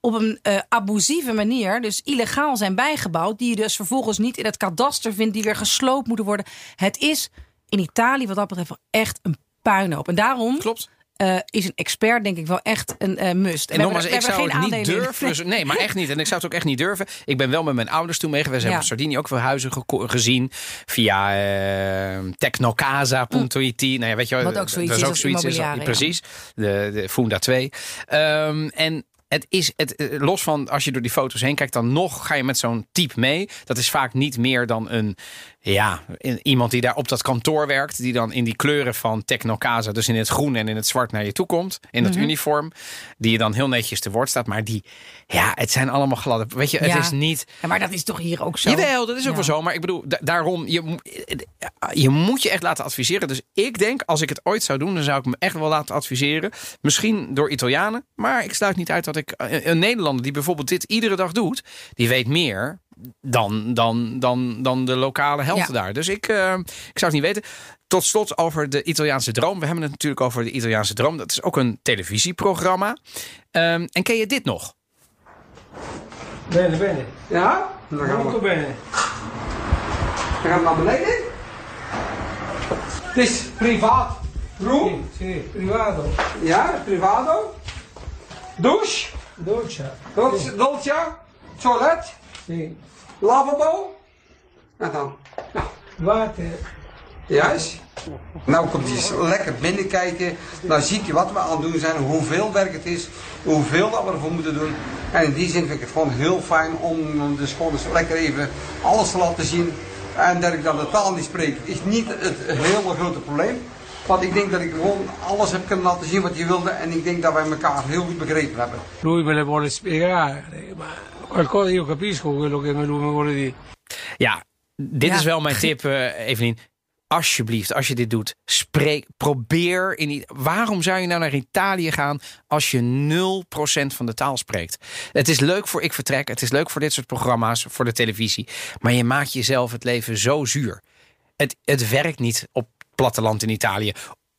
op een eh, abusieve manier, dus illegaal zijn bijgebouwd, die je dus vervolgens niet in het kadaster vindt, die weer gesloopt moeten worden. Het is in Italië wat dat betreft wel echt een puinhoop. En daarom Klopt. Eh, is een expert denk ik wel echt een eh, must. En We nogmaals, ik zou het niet durven. Dus- nee, maar echt niet. En ik zou het ook echt niet durven. Ik ben wel met mijn ouders toen mee geweest. We hebben Ja. Sardinië ook veel huizen gezien. Via eh technocasa.it. Nou ja, weet je wel. Wat ook zoiets dat is immobiliare, ja. Precies. De, de Funda 2. Ehm, en het is, het, los van als je door die foto's heen kijkt, dan nog ga je met zo'n type mee. Dat is vaak niet meer dan een, ja, iemand die daar op dat kantoor werkt. Die dan in die kleuren van Technocasa, dus in het groen en in het zwart naar je toe komt. In Mhm. dat uniform. Die je dan heel netjes te woord staat. Maar die, ja, het zijn allemaal gladde. Weet je, het Ja. is niet. Ja, maar dat is toch hier ook zo? Jawel, dat is ook Ja. wel zo. Maar ik bedoel, da- daarom, je, je moet je echt laten adviseren. Dus ik denk, als ik het ooit zou doen, dan zou ik me echt wel laten adviseren. Misschien door Italianen. Maar ik sluit niet uit dat ik een een Nederlander die bijvoorbeeld dit iedere dag doet, die weet meer dan, dan, dan, dan de lokale helft Ja. daar. Dus ik, eh, ik zou het niet weten. Tot slot over de Italiaanse droom. We hebben het natuurlijk over de Italiaanse droom. Dat is ook een televisieprogramma. Ehm, en ken je dit nog? Bene, bene. Ja? Dan gaan we, bene. dan gaan we naar beneden. Het is privaat. Room. Sì, privato. Ja, privato. Douche. Doccia. Dolce. Dolce. Toilet. Sì. Lavabo. En dan. Nou, Water. juist. Nou komt hij eens lekker binnenkijken. Dan ziet hij wat we aan het doen zijn, hoeveel werk het is, hoeveel dat we ervoor moeten doen. En in die zin vind ik het gewoon heel fijn om gewoon eens lekker even alles te laten zien. En dat ik dan de taal niet spreek, is niet het hele grote probleem. Want ik denk dat ik gewoon alles heb kunnen laten zien wat je wilde. En ik denk dat wij elkaar heel goed begrepen hebben. Lui me le vuole spiegare, ma qualcosa io capisco quello che lui mi vuole dire. Ja, dit Ja. is wel mijn tip, eh Evelien. Alsjeblieft, als je dit doet, spreek, probeer. In, waarom zou je nou naar Italië gaan als je 0% van de taal spreekt? Het is leuk voor Ik Vertrek, het is leuk voor dit soort programma's, voor de televisie. Maar je maakt jezelf het leven zo zuur. Het, het werkt niet op platteland in Italië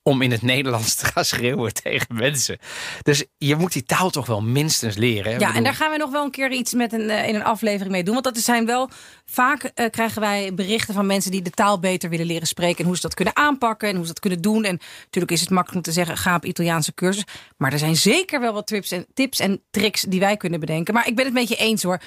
om in het Nederlands te gaan schreeuwen tegen mensen. Dus je moet die taal toch wel minstens leren. hè? Ja, bedoel- en daar gaan we nog wel een keer iets met een, eh, in een aflevering mee doen. Want dat zijn wel. Vaak eh, krijgen wij berichten van mensen die de taal beter willen leren spreken. En hoe ze dat kunnen aanpakken en hoe ze dat kunnen doen. En natuurlijk is het makkelijk om te zeggen: ga op Italiaanse cursus. Maar er zijn zeker wel wat tips en, tips en tricks die wij kunnen bedenken. Maar ik ben het met je eens hoor.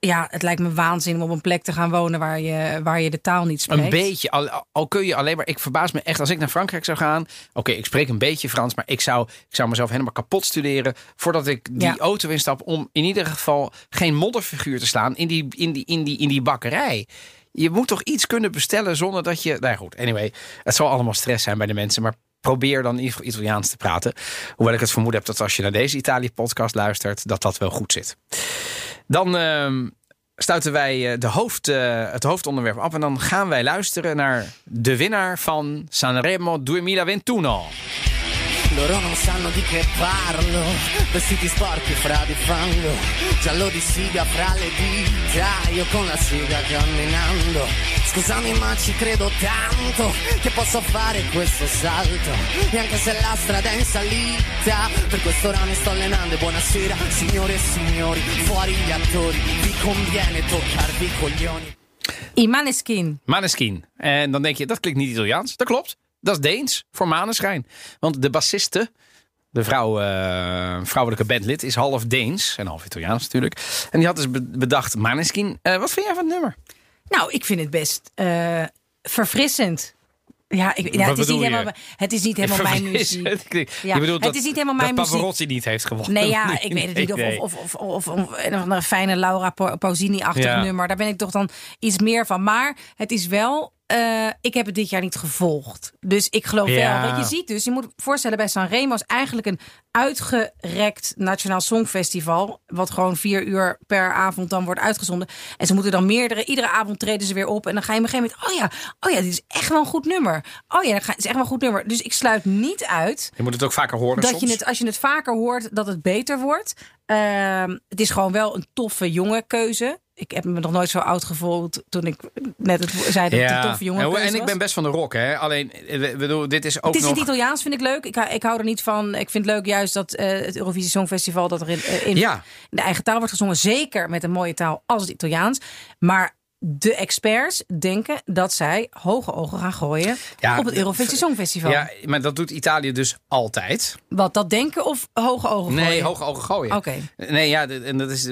Ja, het lijkt me waanzin om op een plek te gaan wonen waar je, waar je de taal niet spreekt. Een beetje. Al, al kun je alleen maar. Ik verbaas me echt als ik naar Frankrijk zou gaan. Oké, ik spreek een beetje Frans. Maar ik zou, ik zou mezelf helemaal kapot studeren. Voordat ik die Ja. auto instap. Om in ieder geval geen modderfiguur te slaan. In die, in die, in die, in die bakkerij. Je moet toch iets kunnen bestellen zonder dat je. Nou ja, goed, anyway. Het zal allemaal stress zijn bij de mensen. Maar probeer dan Italiaans te praten. Hoewel ik het vermoeden heb dat als je naar deze Italië-podcast luistert. dat dat wel goed zit. Dan ehm, sluiten wij eh, de hoofd, eh, het hoofdonderwerp af. En dan gaan wij luisteren naar de winnaar van Sanremo 2021. Loro non sanno di che parlo, vestiti sporchi fra di fango, giallo di siga fra le dita, io con la siga camminando. Scusami ma ci credo tanto che posso fare questo salto, e anche se la strada è in salita, per questo ora mi sto allenando e buonasera signore e signori, fuori gli attori, vi conviene toccarvi i coglioni. Imaneskin. Maneskin. En dan denk je, dat klinkt niet Italiaans. Dat klopt. Dat is Deens voor maneschijn. Want de bassiste, de vrouw, eh, vrouwelijke bandlid, is half Deens. En half Italiaans natuurlijk. En die had dus be- bedacht, Maneskin. Eh, wat vind jij van het nummer? Nou, ik vind het best eh, verfrissend. Ja, ik, ja, het, is niet helemaal, het is niet helemaal mijn muziek. Ja, je bedoelt het dat, is niet helemaal mijn dat muziek. Pavarotti niet heeft gewonnen. Nee, ja, ik weet het niet. Of, of, of, of, een of andere fijne Laura Pa- Pausini-achtig Ja. nummer. Daar ben ik toch dan iets meer van. Maar het is wel... eh, ik heb het dit jaar niet gevolgd. Dus ik geloof Ja. wel. Wat je ziet dus, je moet voorstellen bij Sanremo is eigenlijk een uitgerekt Nationaal Songfestival. Wat gewoon vier uur per avond dan wordt uitgezonden. En ze moeten dan meerdere, iedere avond treden ze weer op. En dan ga je op een gegeven moment, oh ja, oh ja, dit is echt wel een goed nummer. Oh ja, dat is echt wel een goed nummer. Dus ik sluit niet uit Je moet het ook vaker horen dat soms. je het, als je het vaker hoort, dat het beter wordt. Ehm, het is gewoon wel een toffe jonge keuze. Ik heb me nog nooit zo oud gevoeld toen ik net het zei dat het een toffe jonge en, en ik ben best van de rock, hè. Alleen, eh, bedoel, dit is ook het is in nog... het Italiaans, vind ik leuk. Ik, hou- ik hou er niet van. Ik vind het leuk juist dat eh, het Eurovisie Songfestival... dat er in, eh, in Ja. de eigen taal wordt gezongen. Zeker met een mooie taal als het Italiaans. Maar de experts denken dat zij hoge ogen gaan gooien Ja, op het Eurovisie Songfestival. Ja, maar dat doet Italië dus altijd. Wat dat denken of hoge ogen gooien? Nee, hoge ogen gooien. Oké. Nee, ja, en dat is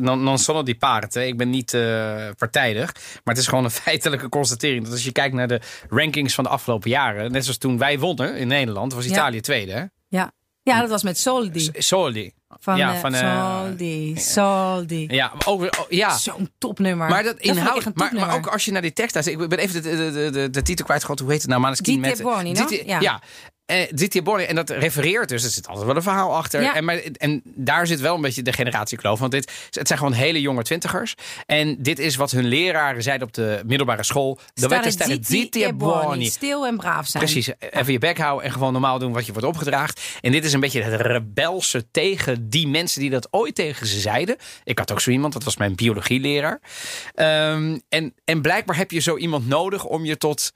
non, sono die parte. Ik ben niet eh, partijdig, maar het is gewoon een feitelijke constatering. Dat als je kijkt naar de rankings van de afgelopen jaren, net zoals toen wij wonnen in Nederland, was Ja. Italië tweede. Hè? Ja. ja, dat was met Soldi. S- Soldi. Van, ja, eh, van eh, Soldi, Soldi. ja, over, oh, ja. Zo'n topnummer. Maar dat inhoud, echt een maar, maar ook als je naar die tekst luistert. Ik ben even de, de, de, de, titel kwijtgehad. Hoe heet het nou? Maneskin met Buoni, no? Dite- Ja. ja. Eh, Dite Buoni. En dat refereert dus. Er zit altijd wel een verhaal achter. Ja. En, maar, en daar zit wel een beetje de generatiekloof. Want dit, het zijn gewoon hele jonge twintigers. En dit is wat hun leraren zeiden op de middelbare school. Zitti e e buoni. Stil en braaf zijn. Precies, even je bek houden en gewoon normaal doen wat je wordt opgedraagd. En dit is een beetje het rebelse tegen die mensen die dat ooit tegen ze zeiden. Ik had ook zo iemand, dat was mijn biologieleraar. Ehm, en, en blijkbaar heb je zo iemand nodig om je tot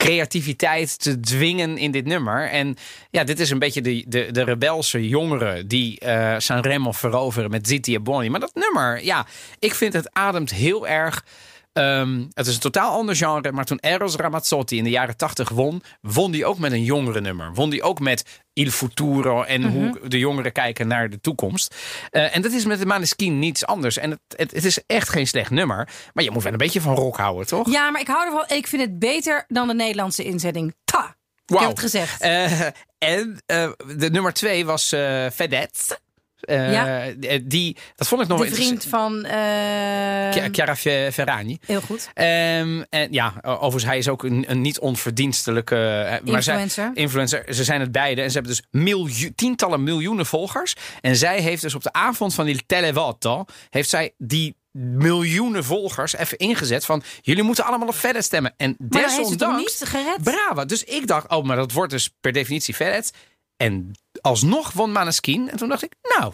creativiteit te dwingen in dit nummer. En ja, dit is een beetje de, de, de rebelse jongeren die eh Sanremo veroveren met Zitti e Bonnie. Maar dat nummer, ja, ik vind het ademt heel erg... ehm, het is een totaal ander genre, maar toen Eros Ramazzotti in de jaren tachtig won, won die ook met een jongere nummer. Won die ook met Il Futuro en hoe de jongeren kijken naar de toekomst. Eh, en dat is met de Maneskin niets anders. En het, het, het is echt geen slecht nummer, maar je moet wel een beetje van rock houden, toch? Ja, maar ik hou ervan. Ik vind het beter dan de Nederlandse inzetting. Ta! Ik Wauw. heb het gezegd. Eh, en eh, de nummer twee was eh Vedette. Eh, Ja. eh, die, dat vond ik nog de vriend van... eh, Chi- Chiara Fe- Ferragni. heel goed. Ehm, en ja, overigens, hij is ook een, een niet onverdienstelijke eh, maar zij- Influencer. influencer. Ze zijn het beide. En ze hebben dus miljoen, tientallen miljoenen volgers. En zij heeft dus op de avond van die Televoto... heeft zij die miljoenen volgers even ingezet van... jullie moeten allemaal op verder stemmen. En Maar desondanks... niet gered? Bravo. Dus ik dacht, oh, maar dat wordt dus per definitie Ferret. En alsnog won Maneskin. En toen dacht ik, nou,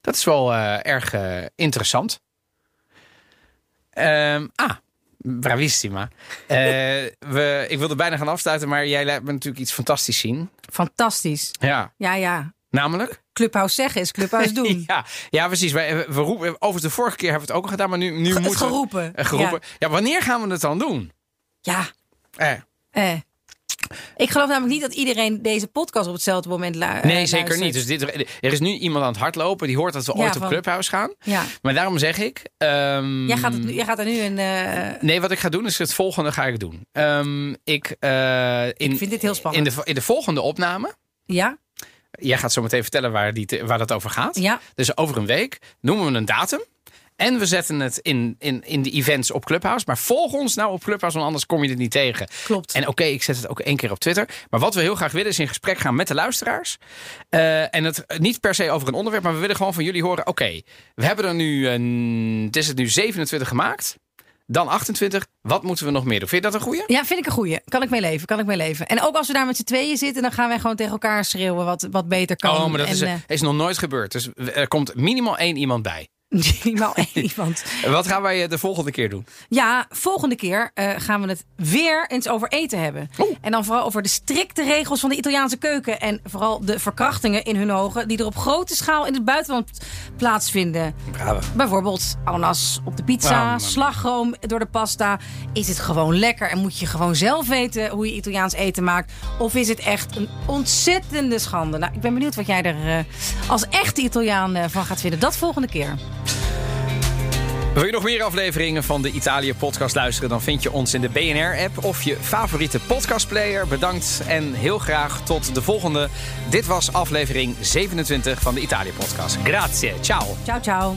dat is wel eh, erg eh, interessant. Ehm, ah, bravissima. Eh, we, ik wilde bijna gaan afsluiten, maar jij laat me natuurlijk iets fantastisch zien. Fantastisch. Ja, Ja, ja. namelijk? Clubhouse zeggen is Clubhouse doen. Ja, ja precies. Wij, we roepen, overigens, de vorige keer hebben we het ook al gedaan, maar nu, nu moeten we- geroepen. Eh, geroepen. Ja. wanneer gaan we het dan doen? Ja. Eh, Eh. Ik geloof namelijk niet dat iedereen deze podcast op hetzelfde moment lu- eh, Nee, zeker luistert. niet. Dus dit, er is nu iemand aan het hardlopen. Die hoort dat we Ja, ooit op van- Clubhouse gaan. Ja. Maar daarom zeg ik... ehm, Jij gaat, het, jij gaat er nu een... eh, Nee, wat ik ga doen is het volgende ga ik doen. Ehm, ik, eh, in, Ik vind dit heel spannend. In de, in de volgende opname... ja? Jij gaat zo meteen vertellen waar, die, te- waar dat over gaat. Ja. Dus over een week noemen we een datum. En we zetten het in, in, in de events op Clubhouse. Maar volg ons nou op Clubhouse, want anders kom je het niet tegen. Klopt. En oké, ik zet het ook één keer op Twitter. Maar wat we heel graag willen is in gesprek gaan met de luisteraars. Eh, en het niet per se over een onderwerp, maar we willen gewoon van jullie horen. Oké, we hebben er nu, een, het is het nu 27 gemaakt. Dan 28. Wat moeten we nog meer doen? Vind je dat een goeie? Ja, vind ik een goeie. Kan ik mee leven, kan ik mee leven. En ook als we daar met z'n tweeën zitten, dan gaan wij gewoon tegen elkaar schreeuwen wat, wat beter kan. Oh, maar dat en, is, eh, is nog nooit gebeurd. Dus er komt minimaal één iemand bij. minimaal één iemand. Wat gaan wij eh, de volgende keer doen? Ja, volgende keer eh, gaan we het weer eens over eten hebben. En dan vooral over de strikte regels van de Italiaanse keuken. En vooral de verkrachtingen in hun ogen die er op grote schaal in het buitenland plaatsvinden. Bravo. Bijvoorbeeld ananas op de Oh, pizza, man. slagroom door de pasta. Is het gewoon lekker en moet je gewoon zelf weten hoe je Italiaans eten maakt? Of is het echt een ontzettende schande? Nou, ik ben benieuwd wat jij er eh, als echte Italiaan van gaat vinden. Dat volgende keer. Wil je nog meer afleveringen van de Italië podcast luisteren? Dan vind je ons in de BNR-app of je favoriete podcastplayer. Bedankt en heel graag tot de volgende. Dit was aflevering 27 van de Italië podcast. Grazie, ciao. Ciao, ciao.